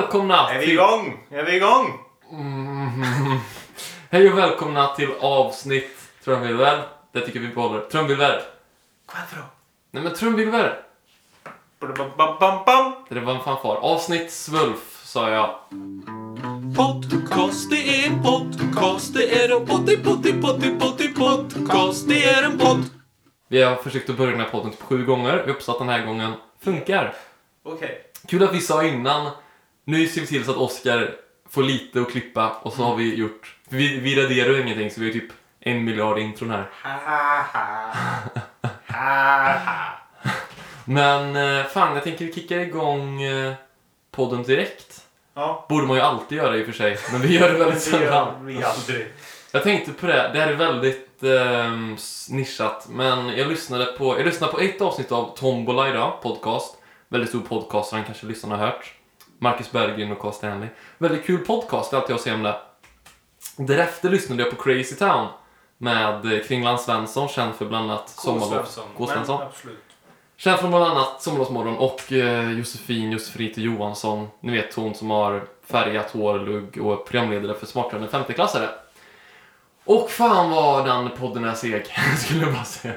välkomna Är vi till... igång? Är vi igång? Hej och välkomna till avsnitt trumvirvel. Det tycker vi behåller. Trumvirvel. Quattro. Nej men trumvirvel. Det var en fanfar. Avsnitt svulf, sa jag. Podcast, det är en podcast, det är en potti, potti, potti, potti, podcast, det är en podd. Vi har försökt att börja den här podden typ sju gånger. Vi hoppas att den här gången funkar. Okej. Kul att vi sa innan. Nu ser vi till så att Oscar får lite att klippa och så har vi gjort... för Vi, vi raderar ju ingenting så vi har typ en miljard intron här. Men eh, fan, jag tänker vi kickar igång eh, podden direkt. Ja, Borde man ju alltid göra i och för sig, men vi gör det väldigt sällan. vi aldrig. Jag tänkte på det, det här är väldigt s- nischat, men jag lyssnade på, jag lyssnade på ett avsnitt av Tombola idag, podcast. Väldigt stor podcast, som kanske lyssnarna har hört. Marcus Berggren och Carl Stanley. Väldigt kul podcast, det är alltid jag säger om det. Därefter lyssnade jag på Crazy Town med eh, Kringland Svensson, känd för bland annat Sommarlov. K. Svensson. Känd från bland annat Sommarlovsmorgon och eh, Josefin Josefrite Johansson. Ni vet hon som har färgat hår, lugg och är programledare för Smarttrenden femteklassare. Och fan vad den podden är seg, skulle jag bara säga.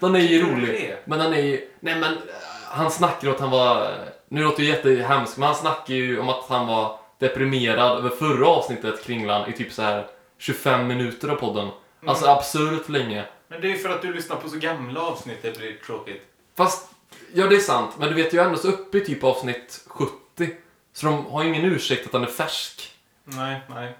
Den är ju rolig. Men den är ju... Nej men, eh, han snackar att han var... Nu låter det jättehemskt, men han snackar ju om att han var deprimerad över förra avsnittet Kringlan i typ så här 25 minuter av podden. Alltså absurt länge. Men det är ju för att du lyssnar på så gamla avsnitt det blir tråkigt. Fast, ja det är sant, men du vet ju ändå så uppe i typ avsnitt 70. Så de har ingen ursäkt att den är färsk. Nej, nej.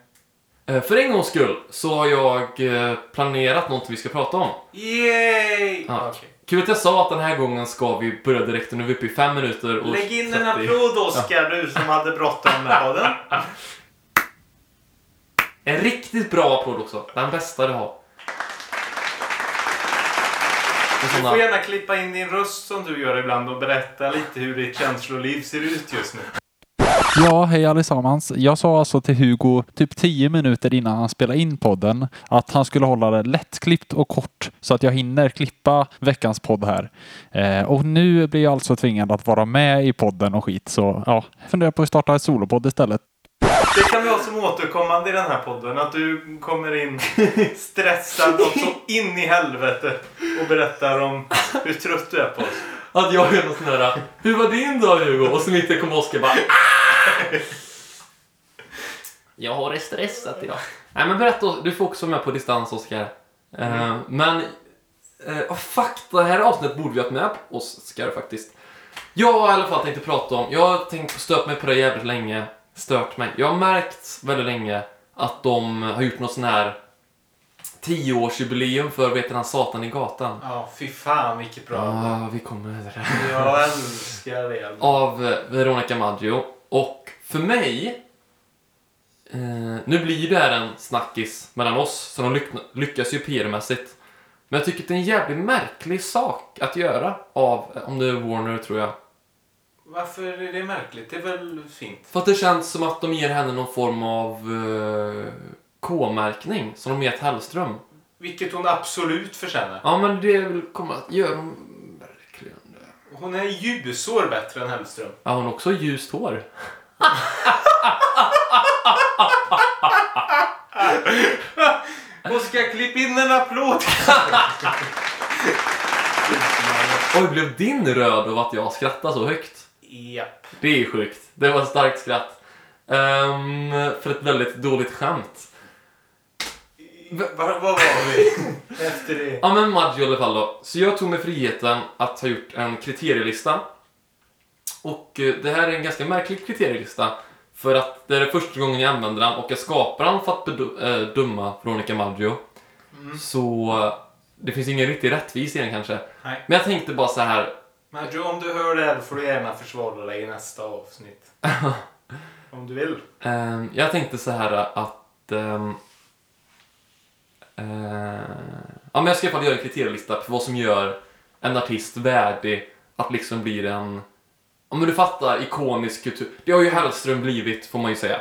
Eh, För en gångs skull så har jag eh, planerat något vi ska prata om. Yay! Ja. Okej. Kul att jag sa att den här gången ska vi börja direkt och nu är vi uppe i fem minuter och Lägg in en 30. applåd Oskar, du som hade bråttom med podden. En riktigt bra applåd också. Den bästa du har. Du får gärna klippa in din röst som du gör ibland och berätta lite hur ditt känsloliv ser ut just nu. Ja, hej allesammans. Jag sa alltså till Hugo typ tio minuter innan han spelade in podden att han skulle hålla det lättklippt och kort så att jag hinner klippa veckans podd här. Eh, och nu blir jag alltså tvingad att vara med i podden och skit så ja, funderar på att starta ett solopodd istället. Det kan vi ha som återkommande i den här podden. Att du kommer in stressad och så in i helvete och berättar om hur trött du är på oss. Att jag gör något sån här, hur var din dag Hugo? Och så mitt i kommer Oskar bara, "Ah!" Jag har det stressat idag. Nej men berätta, du får också med på distans Oskar. Eh, men, uh, oh, fuck, det här avsnittet borde vi ha haft med på Oskar faktiskt. Jag har i alla fall tänkt att prata om, jag har tänkt stört mig på det jävligt länge, stört mig. Jag har märkt väldigt länge att de har gjort något sån här tioårsjubileum för, vet han Satan i gatan. Ja, fy fan vilket bra. Ja, vi kommer till det. Jag älskar det. av eh, Veronica Maggio. Och för mig, eh, nu blir det här en snackis mellan oss, så de lyck- lyckas ju PR-mässigt. Men jag tycker att det är en jävligt märklig sak att göra av, eh, om det är Warner tror jag. Varför är det märkligt? Det är väl fint? För att det känns som att de ger henne någon form av eh, K-märkning, som de gett Hellström. Vilket hon absolut förtjänar. Ja, men det vill komma att göra de verkligen det. Hon är ljusår bättre än Hellström. Ja, hon har också ljust hår. Oskar, klipp in en applåd! Oj, blev din röd av att jag skrattade så högt? Japp. Det är sjukt. Det var ett starkt skratt. Ehm, för ett väldigt dåligt skämt. Var, var var vi? Efter det. Ja men Maggio i alla fall då. Så jag tog mig friheten att ha gjort en kriterielista. Och eh, det här är en ganska märklig kriterielista. För att det är första gången jag använder den och jag skapar den för att bedu- eh, döma Veronica Maggio. Så eh, det finns ingen riktig rättvis i den kanske. Nej. Men jag tänkte bara så här. Maggio, om du hör det här får du gärna försvara dig i nästa avsnitt. om du vill. Ehm, jag tänkte så här att... eh, ja, men jag ska i alla fall göra en kriterielista för vad som gör en artist värdig att liksom bli en... Om du fattar, ikonisk kultur. Det har ju Hellström blivit, får man ju säga.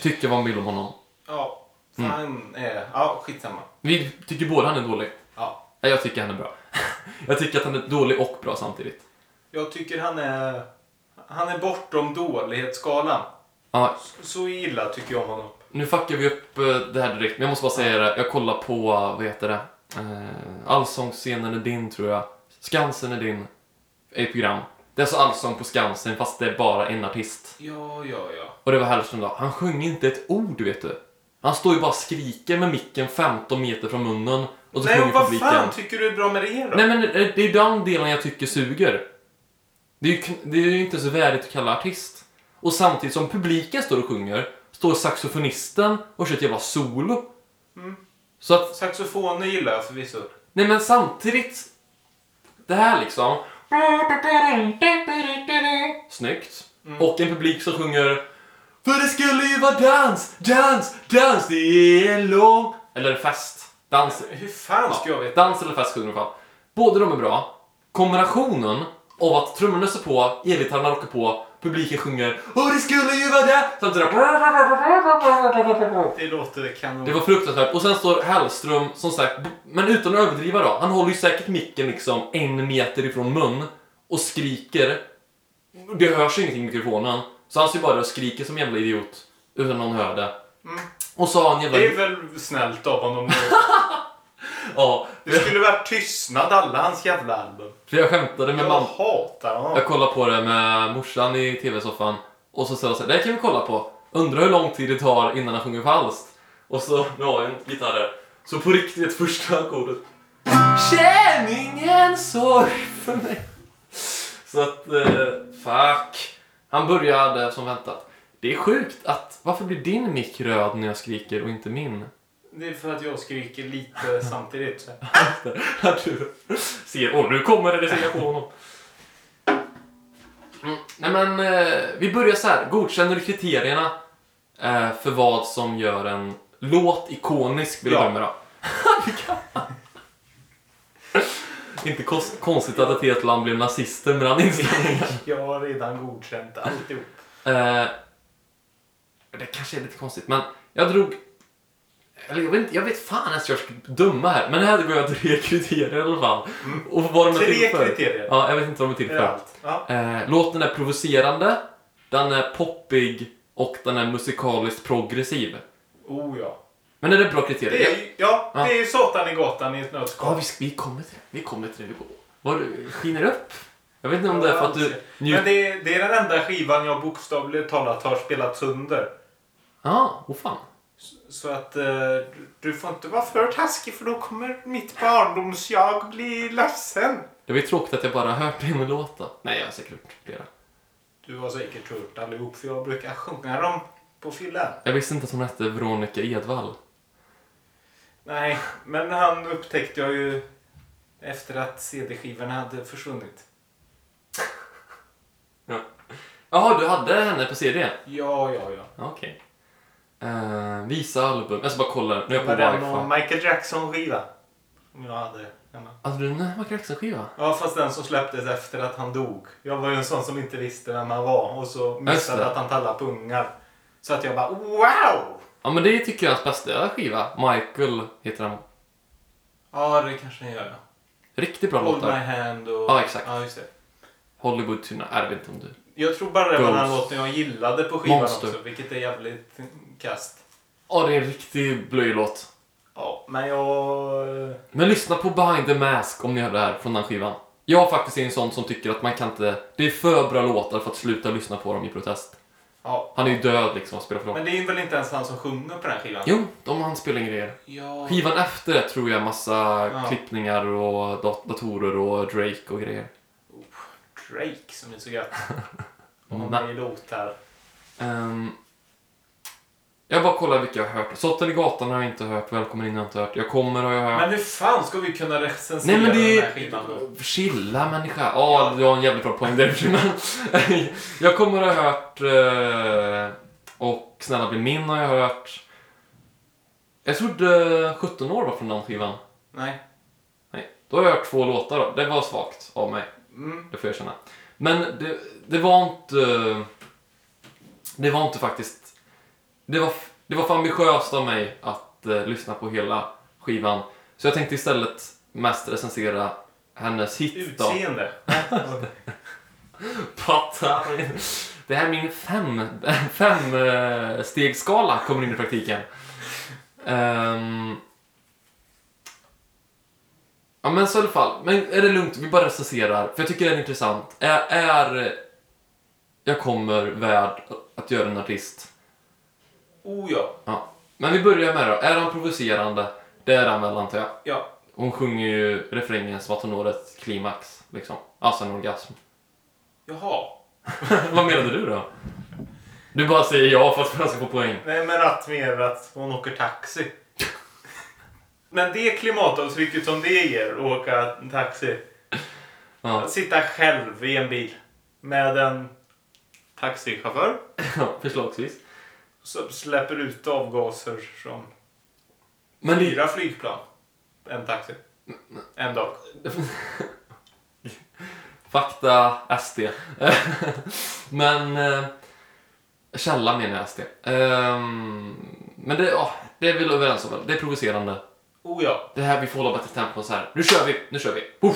Tycker vad man vill om honom. Ja, fan är... Ja, skitsamma. Vi tycker båda han är dålig. Ja. Jag tycker han är bra. jag tycker att han är dålig och bra samtidigt. Jag tycker han är... han är bortom dålighetsskalan. Ja, Så illa tycker jag om honom. Nu fuckar vi upp eh, det här direkt, men jag måste bara säga det. Jag kollar på, vad heter det? Eh, Allsångsscenen är din, tror jag. Skansen är din. Ett program. Det är alltså allsång på Skansen, fast det är bara en artist. Ja, ja, ja. Och det var Hellström då. Han sjöng inte ett ord, vet du. Han står ju bara och skriker med micken 15 meter från munnen. Och så Nej, sjunger och vad publiken. fan tycker du är bra med det då? Nej men det det är den delen jag tycker suger. Det är ju, det är ju inte så värdigt att kalla artist. Och samtidigt som publiken står och sjunger, står saxofonisten och kör ett jävla solo. Så att, Saxofoner gillar jag förvisso. nej men samtidigt, det här liksom. Snyggt. Och en publik som sjunger För det skulle ju vara dans, dans, dans, det är lång... Eller fest. Dans. Hur fan ska jag veta? Dans eller fest sjunger de. Båda de är bra. Kombinationen av att trummorna står på, elgitarrerna rockar på, publiken sjunger Och det skulle ju vara det! Samtidigt Det låter kanon. Det var fruktansvärt. Och sen står Hellström, som sagt, men utan att överdriva då. Han håller ju säkert micken liksom en meter ifrån mun och skriker. Det hörs ju ingenting i mikrofonen. Så han står bara och skriker som en jävla idiot. Utan någon hör det. Och så har han jävla... Det är väl snällt av honom. Ja, Det skulle varit tystnad alla hans jävla album. för jag skämtade med Jag mamma. hatar honom. Jag kollade på det med morsan i tv-soffan och så sa jag så här, det här kan vi kolla på. Undrar hur lång tid det tar innan han sjunger falskt. Och så, nu har jag en gitarr där. Så på riktigt första ackordet. Känn ingen sorg för mig. Så att, eh, fuck. Han började som väntat. Det är sjukt att, varför blir din mick röd när jag skriker och inte min? Det är för att jag skriker lite samtidigt. Att du ser, åh nu kommer det, det ser jag på honom. Mm, nej men, eh, vi börjar så här. Godkänner du kriterierna eh, för vad som gör en låt ikonisk? Vill du Ja. med då? Inte kos- konstigt att ett helt land blev nazister med den inställningen. Jag har redan godkänt alltihop. Eh, det kanske är lite konstigt, men jag drog... Eller jag vet, inte, jag vet fan ens jag ska döma här, men här går jag tre kriterier i alla fall. Och vad de är Tre till för. kriterier. Ja, jag vet inte vad de är till för. Ja. Eh, låten är provocerande, den är poppig och den är musikaliskt progressiv. Oh ja. Men är det bra kriterier? Det är, ja, Ja. det är ju Satan i gatan i ett Ja, nötskal. vi, vi kommer till det. Vi kommer till det. Vi. Vad du skiner upp? Jag vet inte om det är för att du Men njuter... det är, det är den enda skivan jag bokstavligt talat har spelat sönder. Ja, åh fan. Så att eh, du, får inte vara för taskig för då kommer mitt barndomsjag bli ledsen. Det var ju tråkigt att jag bara hört en låt då. Nej, jag har säkert hört flera. Du har säkert hört allihop för jag brukar sjunga dem på fyllan. Jag visste inte att hon hette Veronica Edvall. Nej, men han upptäckte jag ju efter att CD-skivorna hade försvunnit. Jaha, du hade henne på CD? Ja, ja, ja. Ja, Okej. Eh, visa album. Jag ska bara kolla. Nu är Det jag på var och wifi. Michael Jackson-skiva. Som jag hade hemma. Hade du en Michael Jackson-skiva? Ja, fast den som släpptes efter att han dog. Jag var ju en sån som inte visste vem han var och så missade det. att han tallade på ungar. Så att jag bara wow! Ja, men det tycker jag är hans bästa skiva. Michael heter han. Ja, det kanske den gör. Riktigt bra Hold my låtar. hand och... Ja, exakt. Ja, just det. Hollywood Tuna. Jag vet inte om du... Jag tror bara det var den låten jag gillade på skivan Monster. också, vilket är jävligt kast. Ja, det är en riktig blöjlåt. Ja, men jag... Men lyssna på Behind the Mask om ni hör det här från den skivan. Jag faktiskt är en sån som tycker att man kan inte... Det är för bra låtar för att sluta lyssna på dem i protest. Ja. Han är ju död liksom, spelar för dem. Men det är väl inte ens han som sjunger på den skivan? Jo, de han spelar grejer. Ja. Skivan efter det tror jag massa Ja. klippningar och dat- datorer och Drake och grejer. Drake som är så gött. Med i låtar. Ehm, jag bara kollar vilka jag har hört. Sotten i gatan har jag inte hört. Välkommen in har jag inte hört. Jag kommer har jag hört. Men hur fan ska vi kunna recensera Nej men det den här är... skivan då? Chilla människa. Ja, du har en jävligt bra poäng där. Men jag kommer ha hört... eh, Och Snälla bli min har jag hört. Jag trodde 17 år var från den skivan. Nej. Nej. Då har jag hört två låtar då. Det var svagt av mig. Mm. Det får jag erkänna. Men det, det var inte... Det var inte faktiskt... Det var, det var för ambitiöst av mig att eh, lyssna på hela skivan. Så jag tänkte istället mest recensera hennes hit då. Utseende. Pattar. Det här är min fem, fem eh, stegskala kommer in i praktiken. Ehm. ja men så i alla fall. Men är det lugnt? Vi bara recenserar. För jag tycker det är intressant. Är, är jag kommer värd att göra en artist? Oh ja. Ja. Men vi börjar med det då. Är han provocerande? Det är han väl antar jag. Ja. Hon sjunger ju refrängen som att hon når ett klimax. Liksom. Alltså en orgasm. Jaha. Vad menade du då? Du bara säger ja för att han ska få poäng. Nej, men att mer att hon åker taxi. Men det klimatavtrycket som det ger att åka taxi. Ja, Att sitta själv i en bil med en taxichaufför ja förslagsvis. Som släpper ut avgaser som Men det, fyra flygplan. En taxi. En dag. fakta SD. Men eh, källa menar jag SD. Ehm, men det, ja, det är vi väl överens om väl. Det är provocerande. Oh ja. Det här vi får hålla bättre tempo så här. Nu kör vi, nu kör vi.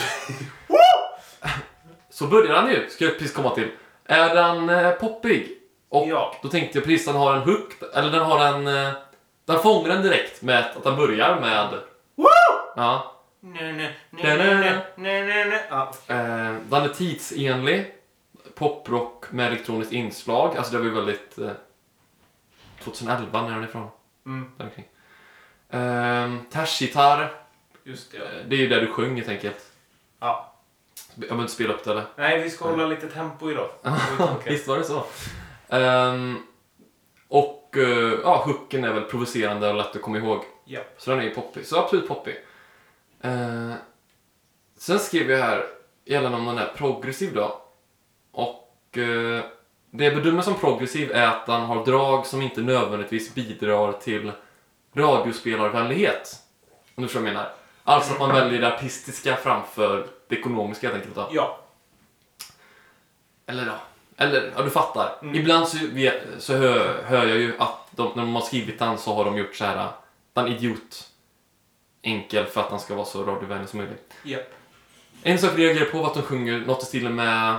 Så börjar han ju, ska jag precis komma till. Är den eh, poppig? Och Ja. då tänkte jag precis den har en hook, eller den har en... Eh, den fångar den direkt med att den börjar med... Ja. Nej, nej, nej, nej, nej, nej, nej, nej. Ja. Eh, den är tidsenlig. Poprock med elektroniskt inslag. Alltså det var ju väldigt... Eh, 2011, när är den ifrån? Mm, Där omkring. Eh, Tashgitarr. just det. Eh, Det är ju det du sjöng helt enkelt. Ja. Jag behöver inte spela upp det eller? Nej, vi ska hålla lite tempo idag. Visst var det så? Ehm, och eh, ja, hooken är väl provocerande och lätt att komma ihåg. Ja. Så den är ju poppig. Så absolut poppig. Eh, sen skrev jag här gällande om den är progressiv då. Och eh, det jag bedömer som progressiv är att den har drag som inte nödvändigtvis bidrar till radiospelarvänlighet. Om du förstår vad jag menar. Alltså att man väljer det artistiska framför det ekonomiska helt enkelt. Då. Ja. Eller ja, eller ja, du fattar. Mm. Ibland så, så hör, hör jag ju att de, när de har skrivit den så har de gjort så här den idiot enkel för att den ska vara så radiovänlig som möjligt. Japp. En sak jag reagerar på var att de sjunger något i stilen med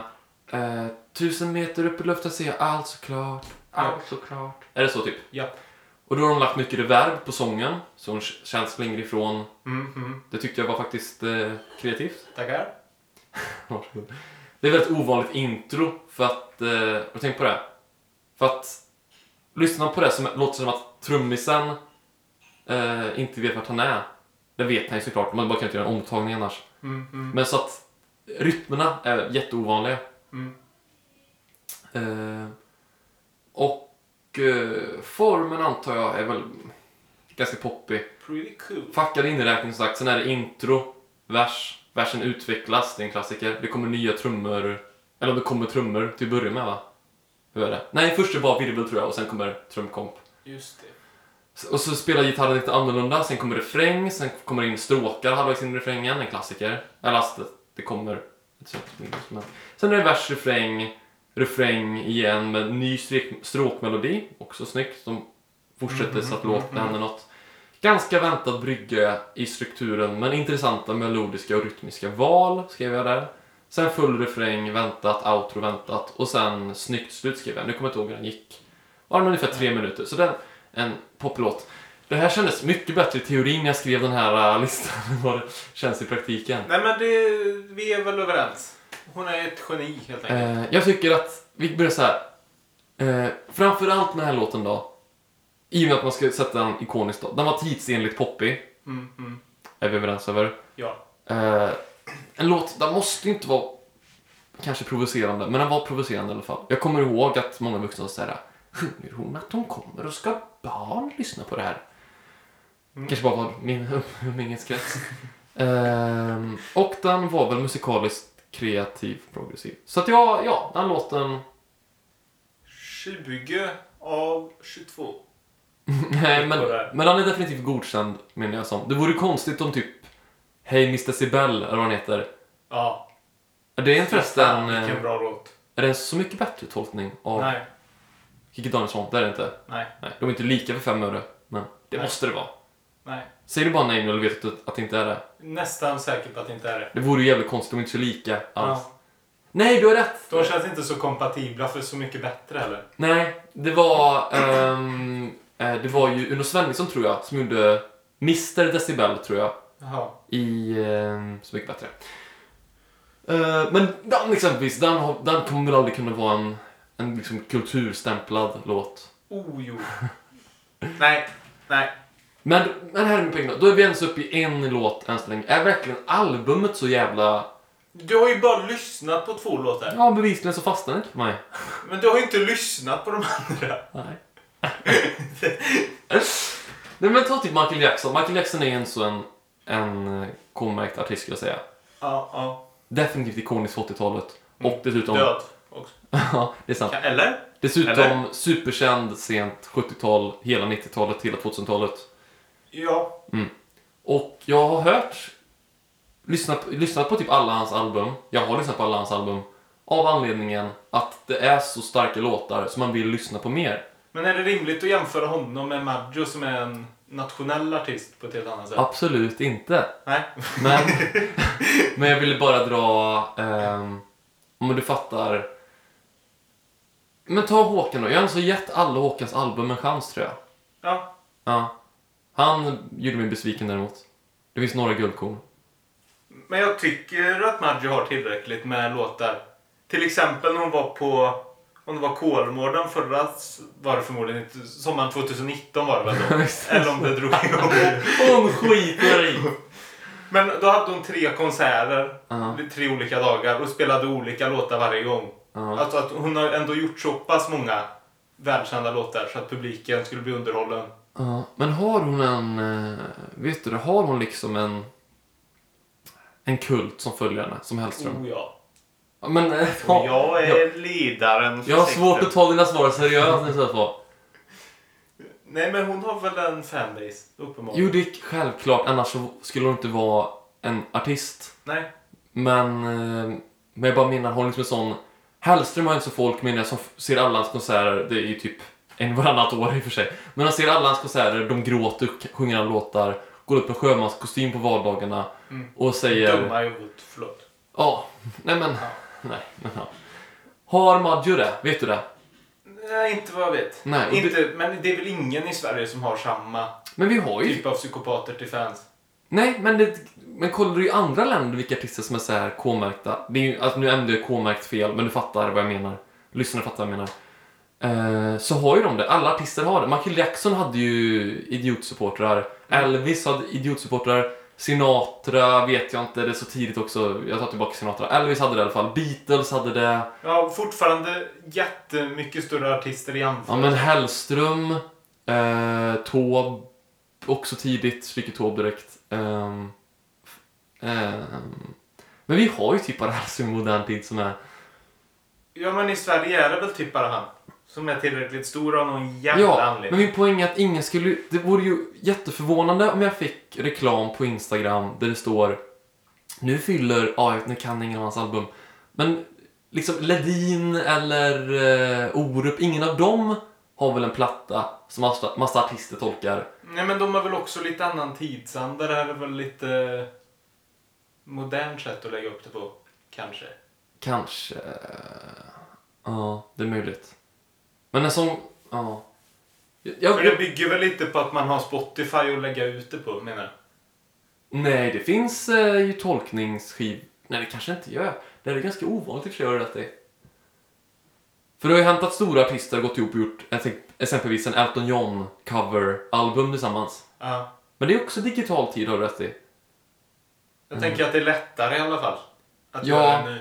eh, Tusen meter upp i luften ser jag allt såklart, allt såklart. Är det så typ? Japp. Och då har de lagt mycket reverb på sången, så hon känns längre ifrån. Mm, mm. Det tyckte jag var faktiskt eh, kreativt. Tackar. Varsågod. Det är väldigt ovanligt intro för att, eh, du tänkt på det? För att lyssna på det som låter som att trummisen eh, inte vet vart han är. Det vet han ju såklart, man bara kan inte göra en omtagning annars. Mm, mm, Men så att rytmerna är jätteovanliga. mm. Eh, och eh, formen antar jag är väl ganska poppig. Pretty cool. Fackad inräkning som sagt, sen är det intro, vers, versen utvecklas, det är en klassiker. Det kommer nya trummor, eller det kommer trummor till att börja med va? Hur är det? Nej, först är det bara virvel tror jag och sen kommer trumkomp. Just det. Och så spelar gitarren lite annorlunda, sen kommer refräng, sen kommer det in stråkar halvvägs in i refrängen, en klassiker. Eller alltså, det, kommer. Sen är det vers, refräng, refräng igen med ny stråkmelodi, också snyggt. De fortsätter så att låten händer något. Ganska väntad brygga i strukturen, men intressanta melodiska och rytmiska val, skrev jag där. Sen full refräng, väntat, outro, väntat och sen snyggt slut skrev jag. Nu kommer jag inte ihåg hur den gick. Var den ungefär tre minuter, så den, en poplåt. Det här kändes mycket bättre i teorin när jag skrev den här äh, listan än vad det känns i praktiken. Nej, men det, vi är väl överens. Hon är ett geni helt enkelt. Eh, jag tycker att vi börjar så här. Eh, framförallt med den här låten då. I och med att man ska sätta den ikoniskt då. Den var tidsenligt poppig. Mm, mm. Är vi överens över. Ja. Eh, en låt, den måste ju inte vara kanske provocerande, men den var provocerande i alla fall. Jag kommer ihåg att många vuxna säger Sjunger hon att hon kommer och ska barn lyssna på det här? Mm. Kanske bara var min umgängeskrets. Ehm, och den var väl musikaliskt kreativ, progressiv. Så att ja, ja, den låten... 20 av 22. Nej, men, men den är definitivt godkänd, menar jag som. Det vore konstigt om typ Hej Mr. Sibel, eller vad han heter. Ja. Är det Fan, förresten... Vilken eh, bra låt. Är det en så mycket bättre tolkning av Nej. Kikki Danielsson? Det är det inte. Nej. Nej, de är inte lika för fem öre. Men det Nej. måste det vara. Nej. Säger du bara nej eller vet du att det inte är det? Nästan säker på att det inte är det. Det vore ju jävligt konstigt de inte är så lika alls. Ja. Nej, du har rätt. De känns inte så kompatibla för Så mycket bättre heller. Nej, det var... eh, det var ju Uno Svenningsson, tror jag, som gjorde Mr Decibel, tror jag. Jaha. i ehm, Så mycket bättre. Eh, men den exempelvis, den, den kommer väl aldrig kunna vara en, en liksom kulturstämplad låt. Oh, jo. nej, nej. Men, men här poäng då. Då är vi ens uppe i en låt än så länge. Är verkligen albumet så jävla... Du har ju bara lyssnat på två låtar. Ja, bevisligen så fastnar det inte för mig. Men du har ju inte lyssnat på de andra. Nej. Nej men ta typ Michael Jackson. Michael Jackson är en så en, en eh, K-märkt artist skulle jag säga. Ja, ja. Definitivt ikonisk på 80-talet. Och dessutom... Död också. ja, det är sant. Eller? Dessutom Eller? superkänd sent 70-tal, hela 90-talet, hela 2000-talet. Ja. Och jag har hört, lyssnat, lyssnat på typ alla hans album. Jag har lyssnat på alla hans album. Av anledningen att det är så starka låtar som man vill lyssna på mer. Men är det rimligt att jämföra honom med Maggio som är en nationell artist på ett helt annat sätt? Absolut inte. Nej. Men, men jag ville bara dra, ehm, om du fattar. Men ta Håkan då. Jag har alltså gett alla Håkans album en chans tror jag. Ja. Ja. Han gjorde mig besviken däremot. Det finns några guldkorn. Men jag tycker att Maggio har tillräckligt med låtar. Till exempel när hon var på, om det var Kolmården förra, var det förmodligen inte, sommaren 2019 var det väl då? Eller om det drog igång. Hon skiter i! Men då hade hon tre konserter, Ja. tre olika dagar och spelade olika låtar varje gång. Ja. Alltså att hon har ändå gjort så pass många välkända låtar så att publiken skulle bli underhållen. Ja, men har hon en... eh, Vet du det? Har hon liksom en... En kult som följer henne, som Hellström? Oh ja. Ja, Men... Och Ja, jag är ledaren för jag har svårt att ta dina svar seriöst i så fall. Nej men hon har väl en fanbase, uppenbarligen. Jo, det är självklart. Annars så skulle hon inte vara en artist. Nej. Men... eh, Men jag bara menar, hon är liksom en sån... Hellström har ju inte så folk, menar jag, som ser alla hans konserter. Det är ju typ en varannat år i och för sig. Men han ser alla hans konserter, de gråter, sjunger alla låtar, går upp med sjömanskostym på vardagarna Mm. och säger... Dumma i huvudet, förlåt. Ja, nej men... Nej, men ja. Har Maggio det? Vet du det? Nej, inte vad jag vet. Nej, och inte, Men det är väl ingen i Sverige som har samma Men vi har ju... typ av psykopater till fans. Nej, men, det, men kollar du i andra länder vilka artister som är så här K-märkta? Det är ju, alltså nu använder jag K-märkt fel, men du fattar vad jag menar. Lyssnarna fattar vad jag menar. Eh, så har ju de det. Alla artister har det. Michael Jackson hade ju idiotsupportrar. Elvis hade idiotsupportrar. Sinatra vet jag inte, det är så tidigt också. Jag tar tillbaka Sinatra. Elvis hade det i alla fall. Beatles hade det. Ja, fortfarande jättemycket större artister i Ja jämförelse. men Hellström, eh, Taube, också tidigt, stryker Taube direkt. Ehm, ehm, men vi har ju typ bara Hellström i modern tid som är... Ja, men i Sverige är det väl typ bara han. Som är tillräckligt stor av någon jävla Ja, men anledning. min poäng är att ingen skulle... Det vore ju jätteförvånande om jag fick reklam på Instagram där det står Nu fyller... Ja, jag kan ingen av hans album. Men liksom Ledin eller eh, Orup, ingen av dem har väl en platta som massa, massa artister tolkar. Nej, men de är väl också lite annan tidsanda. Det här är väl lite modernt sätt att lägga upp det på. Kanske. Kanske... Ja, det är möjligt. Men en sån... Ja. Jag, För det bygger väl lite på att man har Spotify att lägga ut det på, menar jag. Nej, det finns eh, ju tolkningsskiv... Nej, det kanske inte gör. Det är ganska ovanligt i och för sig, har du rätt i. För det har ju hänt att stora artister har gått ihop och gjort exempelvis en Elton John cover-album tillsammans. Ja. Men det är också digital tid, har du rätt i. Jag tänker att det är lättare i alla fall. Att Ja. göra en ny.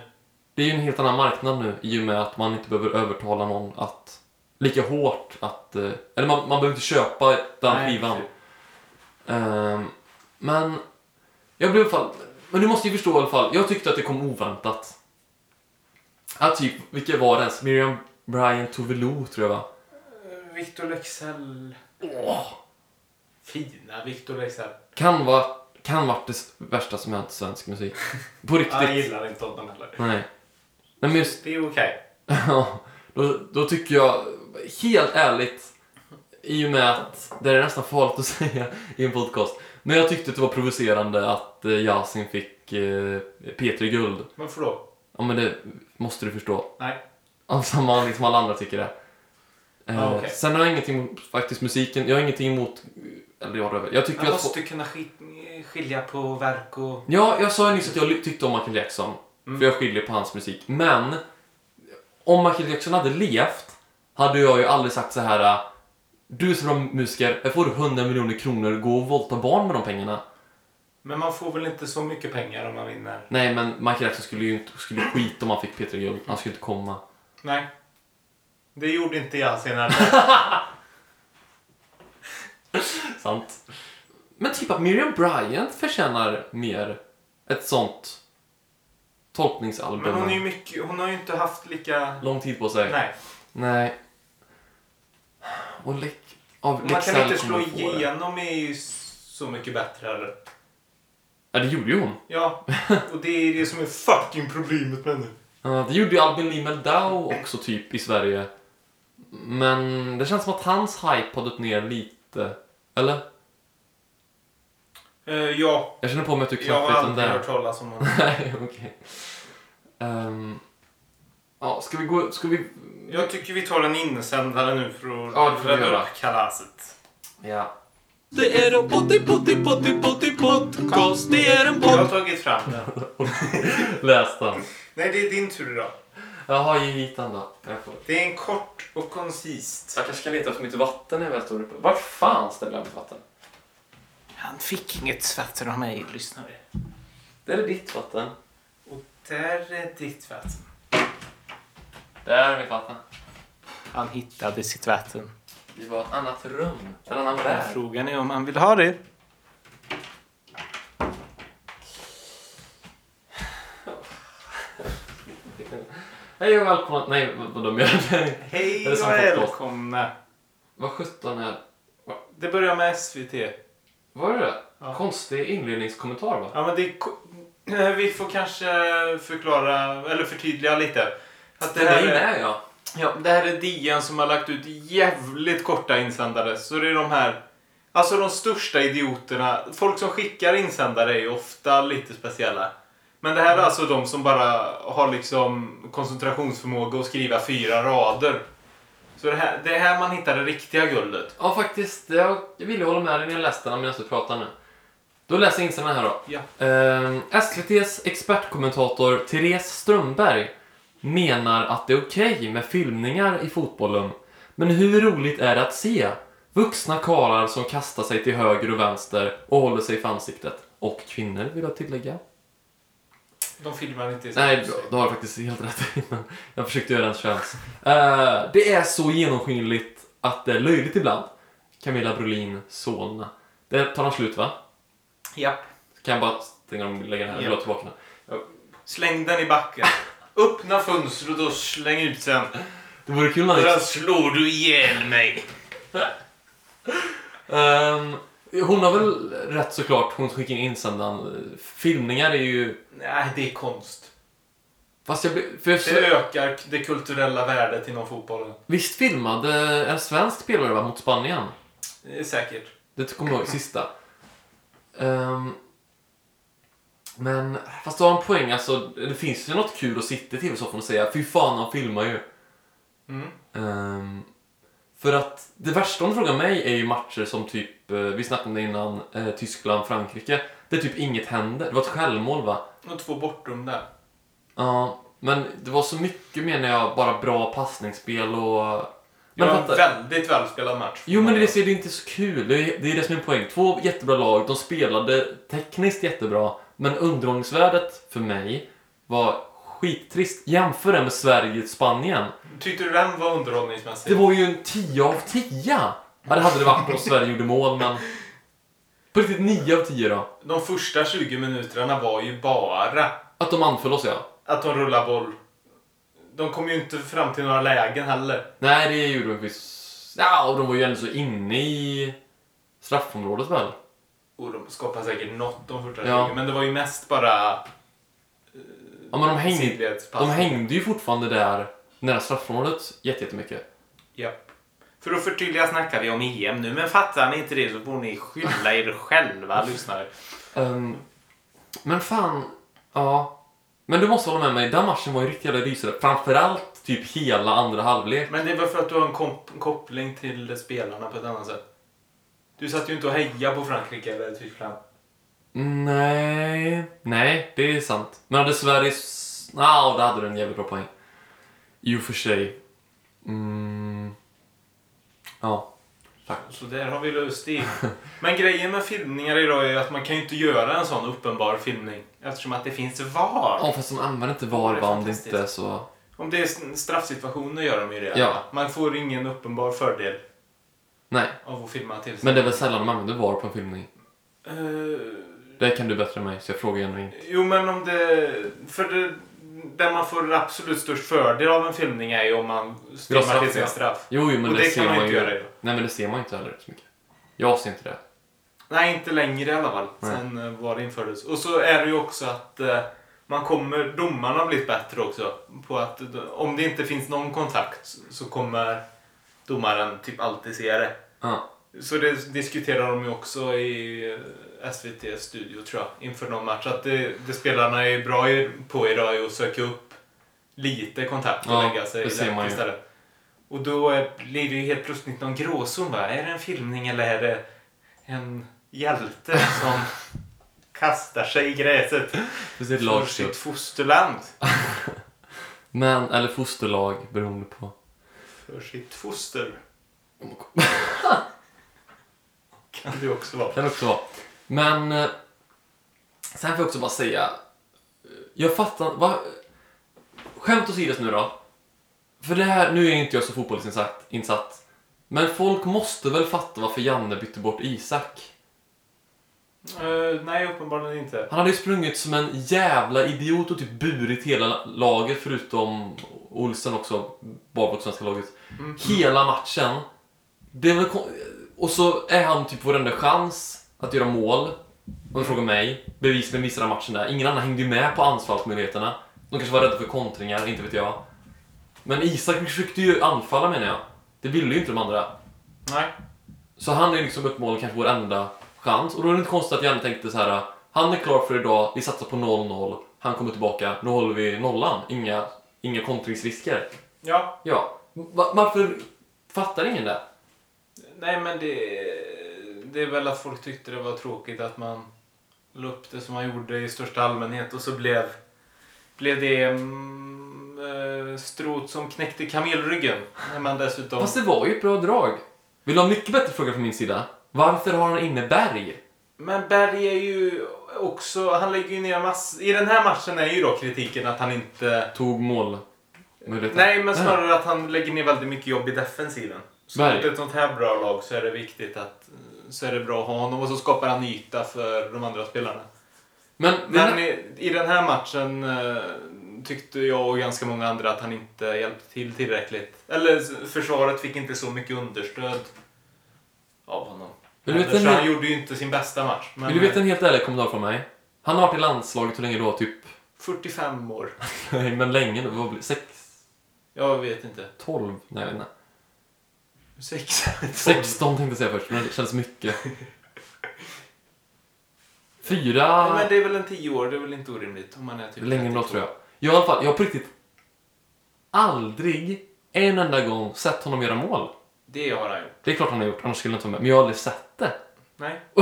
Det är ju en helt annan marknad nu i och med att man inte behöver övertala någon att lika hårt att... eh, Eller man, man behöver inte köpa den Nej, skivan. Ehm, men jag blev i alla fall... Men du måste ju förstå i alla fall. Jag tyckte att det kom oväntat. Att typ, vilka var det ens? Miriam Bryant Tovelo tror jag va? Eh, Victor Lexell. Åh, Fina Victor Lexell. kan vara kan varit det värsta som hänt svensk musik. På Jag riktigt. gillar inte honom heller. Nej. Nej men just, Det är okej. ja, då, då tycker jag, helt ärligt, i och med att det är nästan farligt att säga i en podcast, men jag tyckte att det var provocerande att eh, Yasin fick eh, P3 Guld. Varför då? Ja, men det måste du förstå. Nej. Samma liksom alla andra tycker det. Eh, Ah, okej. Sen har jag ingenting emot faktiskt musiken. Jag har ingenting emot... Eller ja, det är väl- jag tycker Man att... måste kunna skit- skilja på verk och... Ja, jag sa ju nyss att jag tyckte om Michael Jackson. Mm. För jag skiljer på hans musik. Men om Michael Jackson hade levt hade jag ju aldrig sagt så här. äh, Du är så bra musiker, jag får du 100 miljoner kronor, gå och våldta barn med de pengarna. Men man får väl inte så mycket pengar om man vinner? Nej, men Michael Jackson skulle ju inte skulle skita om han fick Peter Guld. Han skulle inte komma. Nej. Det gjorde inte jag senare. Sant. Men typ att Miriam Bryant förtjänar mer ett sånt tolkningsalbum. Men hon är ju mycket... Hon har ju inte haft lika... Lång tid på sig. Nej. Nej. Och Lex... Av Man kan inte slå igenom är ju så mycket bättre eller? Ja, det gjorde ju hon. Ja, och det är det som är fucking problemet med henne. Ja, det gjorde ju Albin Lee Meldau också typ i Sverige. Men det känns som att hans hype har dött ner lite. Eller? Eh, ja, Jag känner på mig att du jag knappt har vet om aldrig det hört är. talas om honom. Nej, okej. Ehm, ja, ska vi gå... Ska vi... Jag tycker vi tar en insändare nu för att Ja, rädda upp kalaset. Ja. Det är en potti, potti, potti, potti, podcast. Det är en Jag har podd. tagit fram den. Läs den. Nej, det är din tur idag. Jaha, ge hit den då. Det är en kort och koncist. jag kanske ska leta efter mitt vatten när jag väl står uppe. Vart fan ställer jag mitt vatten? Han fick inget vatten av mig, lyssnare. Det är ditt vatten. Och där är ditt vatten. Där är mitt vatten. Han hittade sitt vatten. Det var ett annat rum. En annan värld. Frågan är om han vill ha det. Hej och välkomna... Nej, vadå menar du? Hej och välkomna. Vad sjutton är... Det börjar med SVT. Var det? Ja. Konstig inledningskommentar va? Ja, men det är Vi får kanske förklara, eller förtydliga lite. Att det Det här är med ja. ja, det här är DN som har lagt ut jävligt korta insändare. Så det är de här, alltså de största idioterna. Folk som skickar insändare är ju ofta lite speciella. Men det här är alltså de som bara har liksom koncentrationsförmåga att skriva fyra rader. Så det, här, det är här man hittar det riktiga guldet. Ja faktiskt, jag, jag ville hålla med dig när jag läste den medan du pratade nu. Då läser jag insändaren här då. Ja. Ehm, SVTs expertkommentator Therese Strömberg menar att det är okej med filmningar i fotbollen. Men hur roligt är det att se vuxna karlar som kastar sig till höger och vänster och håller sig för ansiktet? Och kvinnor vill jag tillägga. De filmar inte i Nej, du har faktiskt helt rätt jag försökte göra en chans. Eh, det är så genomskinligt att det är löjligt ibland. Camilla Brolin, Solna. Det tar han slut va? Japp. Kan jag bara stänga om och lägga den här? Låt tillbaka den. Släng den i backen. Öppna fönstret och släng ut sen. Det vore kul han Annars slår du ihjäl mig. Ehm, Hon har väl rätt såklart, hon skickar in insändaren. Filmningar är ju... Nej, det är konst. Fast jag, för jag, Det ökar det kulturella värdet inom fotbollen. Visst filmade en svensk spelare va, mot Spanien? Det är säkert. Det kommer jag ihåg, sista. Ehm, men, fast du har en poäng alltså. Det finns ju något kul att sitta i tv-soffan och säga fy fan han filmar ju. Mm. Ehm, för att det värsta om du frågar mig är ju matcher som typ, eh, vi snackade om det innan, eh, Tyskland-Frankrike. Där typ inget händer. Det var ett självmål va? Och två bortom där. Ja, men det var så mycket menar jag, bara bra passningsspel och... Det Men var en fatta, väldigt välspelad match. Jo men det, det är inte så kul, det är, det är det som är min poäng. Två jättebra lag, de spelade tekniskt jättebra, men underhållningsvärdet för mig var skittrist. Jämför det med Sverige-Spanien. Tyckte du den var underhållningsmässig? Det var ju en 10 av 10! Ja, det hade det varit om Sverige gjorde mål, men... På riktigt 9 av 10 då. De första 20 minuterna var ju bara Att de anföll oss ja. att de rullar boll. De kom ju inte fram till några lägen heller. Nej, det gjorde de visst. Ja, och de var ju ändå så inne i straffområdet väl? Och de skapade säkert något de första Ja. 20. Men det var ju mest bara Ja, men de hängde, sidledspassning. de hängde ju fortfarande där nära straffområdet jätte- jättemycket. Japp. För att förtydliga snackar vi om EM nu, men fattar ni inte det så får ni skylla er själva, lyssnare. Ehm, men fan, ja. Men du måste hålla med mig, den matchen var ju riktigt jävla rysare. Framförallt typ hela andra halvlek. Men det väl för att du har en komp- koppling till spelarna på ett annat sätt. Du satt ju inte och hejade på Frankrike eller Tyskland. Nej, nej, det är sant. Men hade Sverige... Ja, det hade du en jävligt bra poäng. I och för sig. Mm. Ja, tack. Så där har vi löst det. Men grejen med filmningar idag är att man kan ju inte göra en sån uppenbar filmning. Eftersom att det finns VAR. Ja, fast de använder inte Det VAR om det inte är så... Om det är straffsituationer gör de ju det. Ja. Man får ingen uppenbar fördel Nej, av att filma till men det är väl sällan de använder VAR på en filmning. Eh, Det kan du bättre än mig, så jag frågar gärna inte. jo, men om det... För det, där man får absolut störst fördel av en filmning är ju om man straff, till ja. straff. Jo, jo, men Och det, det ser kan man man inte ju... göra idag. Nej, men det ser man ju inte heller så mycket. Jag ser inte det. Nej, inte längre i alla fall. Nej. Sen eh, var det infördes. Och så är det ju också att eh, man kommer, domarna har blivit bättre också. På att om det inte finns någon kontakt så kommer domaren typ alltid se det. Ja. Så det diskuterar de ju också i eh, SVT studio tror jag inför någon match. Att det, det spelarna är bra i- på idag är att söka upp lite kontakt och Ja, lägga sig ser man ju. istället. Och då blir det ju helt plötsligt någon gråzon. Va? Är det en filmning eller är det en hjälte som kastar sig i gräset ser för sitt fosterland? Men, eller fosterlag, beroende på. För sitt foster. kan det också vara. Kan också vara. Men, eh, sen får jag också bara säga. eh, Jag fattar, va? Skämt åsido nu då. För det här, nu är inte jag så fotbollsinsatt. Insatt, men folk måste väl fatta varför Janne bytte bort Isak? Eh, nej, uppenbarligen inte. Han hade ju sprungit som en jävla idiot och typ burit hela laget förutom Olsen också, bara på svenska laget. Mm. Hela matchen. Det var kon- och så är han typ vår enda chans att göra mål. Om du frågar mig. Bevisligen missade han matchen där. Ingen annan hängde ju med på anfallsmöjligheterna. De kanske var rädda för kontringar, inte vet jag. Men Isak försökte ju anfalla menar jag. Det ville ju inte de andra. Nej. Så han är liksom uppenbarligen kanske vår enda chans. Och då är det inte konstigt att Janne tänkte så här. Han är klar för idag, vi satsar på 0-0. Han kommer tillbaka, nu håller vi nollan. Inga, inga kontringsrisker. Ja, Ja, Va- varför fattar ingen det? nej men det, det är väl att folk tyckte det var tråkigt att man la upp det som man gjorde i största allmänhet och så blev, blev det mm, eh, strot som knäckte kamelryggen. När man dessutom... Fast det var ju ett bra drag. Vill du ha en mycket bättre fråga från min sida? Varför har han inne Berg? Men Berg är ju också, han lägger ju ner massor. I den här matchen är ju då kritiken att han inte... Tog mål. Nej, men snarare att han lägger ner väldigt mycket jobb i defensiven. Så mot ett sånt här bra lag så är det viktigt att så är det bra att ha honom och så skapar han yta för de andra spelarna. Men, Men men i, i den här matchen eh, tyckte jag och ganska många andra att han inte hjälpte till tillräckligt. Eller försvaret fick inte så mycket understöd av honom. Vill du veta en han gjorde ju inte sin bästa match. Men vill du veta en helt ärlig kommentar från mig? Han har varit i landslaget hur länge då? Typ, 45 år. nej men länge nu. Vad blir sex, Jag vet inte. 12? Nej, jag vet inte. Sex. 16 tänkte jag säga först, men det känns mycket. Fyra... men det är väl en 10 år, det är väl inte orimligt om man är typ Längre än då 32. tror jag. Jag, i alla fall, jag har på riktigt aldrig en enda gång sett honom göra mål. Det har han gjort. Det är klart han har gjort, annars skulle jag inte vara med. Men jag har aldrig sett det. Nej.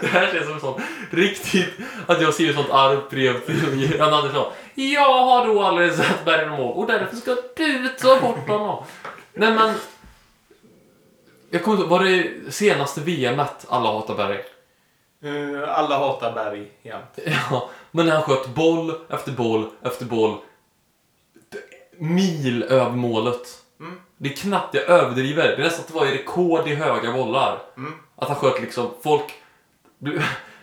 Det här känns som en sån riktigt... Att jag skriver ett sånt argt brev till Jan Andersson. Jag har då aldrig sett Berg göra mål och därför ska du ta bort honom. Nej men... Jag kommer inte var det senaste VMet alla hatar Berg? Eh, alla hatar Berg jämt. Ja, men när han sköt boll efter boll efter boll. Mil över målet. Det är knappt jag överdriver. Det är nästan att det var i rekord i höga bollar. Mm. Att han sköt liksom, folk...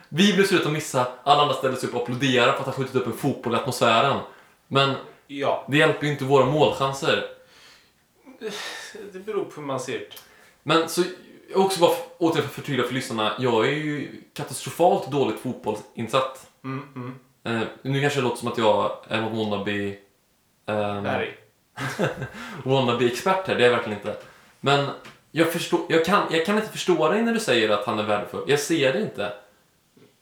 Vi blev slut att missa, alla andra ställde sig upp och applåderade för att han skjutit upp en fotboll i atmosfären. Men Ja, det hjälper ju inte våra målchanser. det beror på hur man ser det. Men så, också bara återigen för att förtydliga för lyssnarna. Jag är ju katastrofalt dåligt fotbollsinsatt. Mm, mm. Eh, nu kanske det låter som att jag är wannabe... ehm, Berg. wannabe-expert här, det är jag verkligen inte. Men jag, förstår, jag, kan, jag kan inte förstå dig när du säger att han är värdefull. Jag ser det inte.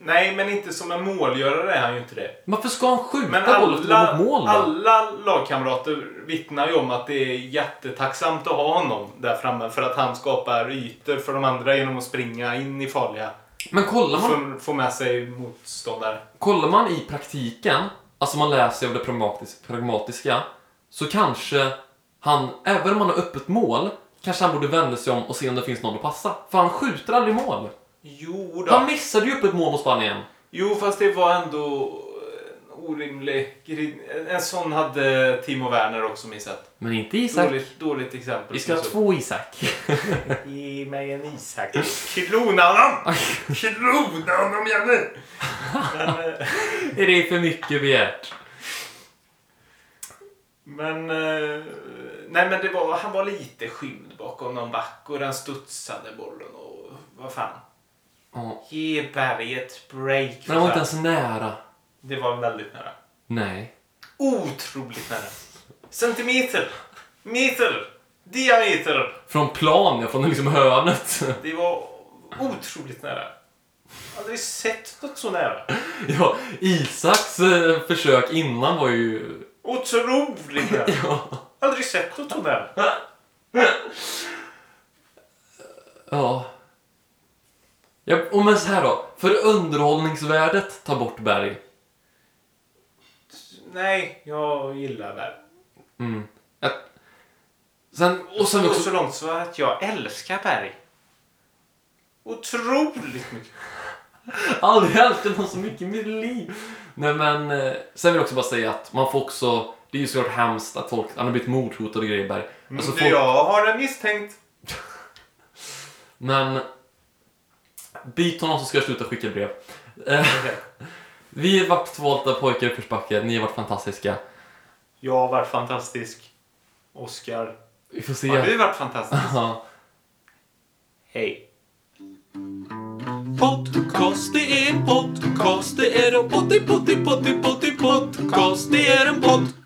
Nej, men inte som en målgörare är han ju inte det. Varför ska han skjuta Men bollen alla, mot mål då? alla lagkamrater vittnar ju om att det är jättetacksamt att ha honom där framme för att han skapar ytor för de andra genom att springa in i farliga Men kollar man, få, med sig motståndare. kollar man i praktiken, alltså man läser av det pragmatis- pragmatiska, så kanske han, även om han har öppet mål, kanske han borde vända sig om och se om det finns någon att passa. För han skjuter aldrig mål. Jo då. Han missade ju öppet mål mot Spanien. Jo, fast det var ändå en orimlig. En sån hade Timo Werner också missat. Men inte Isak. Dåligt, dåligt exempel. Vi ska ha två Isak. Ge mig en Isak. Klona honom! Klona honom Janne! Men, eh, är det för mycket begärt? Men, eh, nej, men det var, han var lite skymd bakom någon back och den studsade bollen och vad fan. Ja. Ge Berg ett break. Men han var inte ens nära. Det var väldigt nära. Nej. Otroligt nära. Centimeter. Meter. Diameter. Från plan, ja. Från liksom hörnet. Det var otroligt nära. Aldrig sett något så nära. ja, Isaks eh, försök innan var ju... Otroligt nära. Ja. Aldrig sett något så nära. Ja. ja och men så här då. För underhållningsvärdet, ta bort Berg. Nej, jag gillar det. Mm. Sen, och sen också... så långt så att jag älskar Berg. Otroligt mycket. Aldrig älskat någon så mycket i mitt liv. Nej men, eh, sen vill jag också bara säga att man får också... Det är ju såklart hemskt att folk... Han har blivit mordhotad och grejer. Alltså, Mm, folk, Jag har en misstänkt. Men... Byt honom så ska jag sluta skicka brev. Eh, vi har varit två pojkar i uppförsbacke. Ni har varit fantastiska. Jag har varit fantastisk. Oscar. Vi får se. Har du varit fantastisk? Hej podcast, det är en podcast, det är en potti potti potti potti podcast, det är en podcast.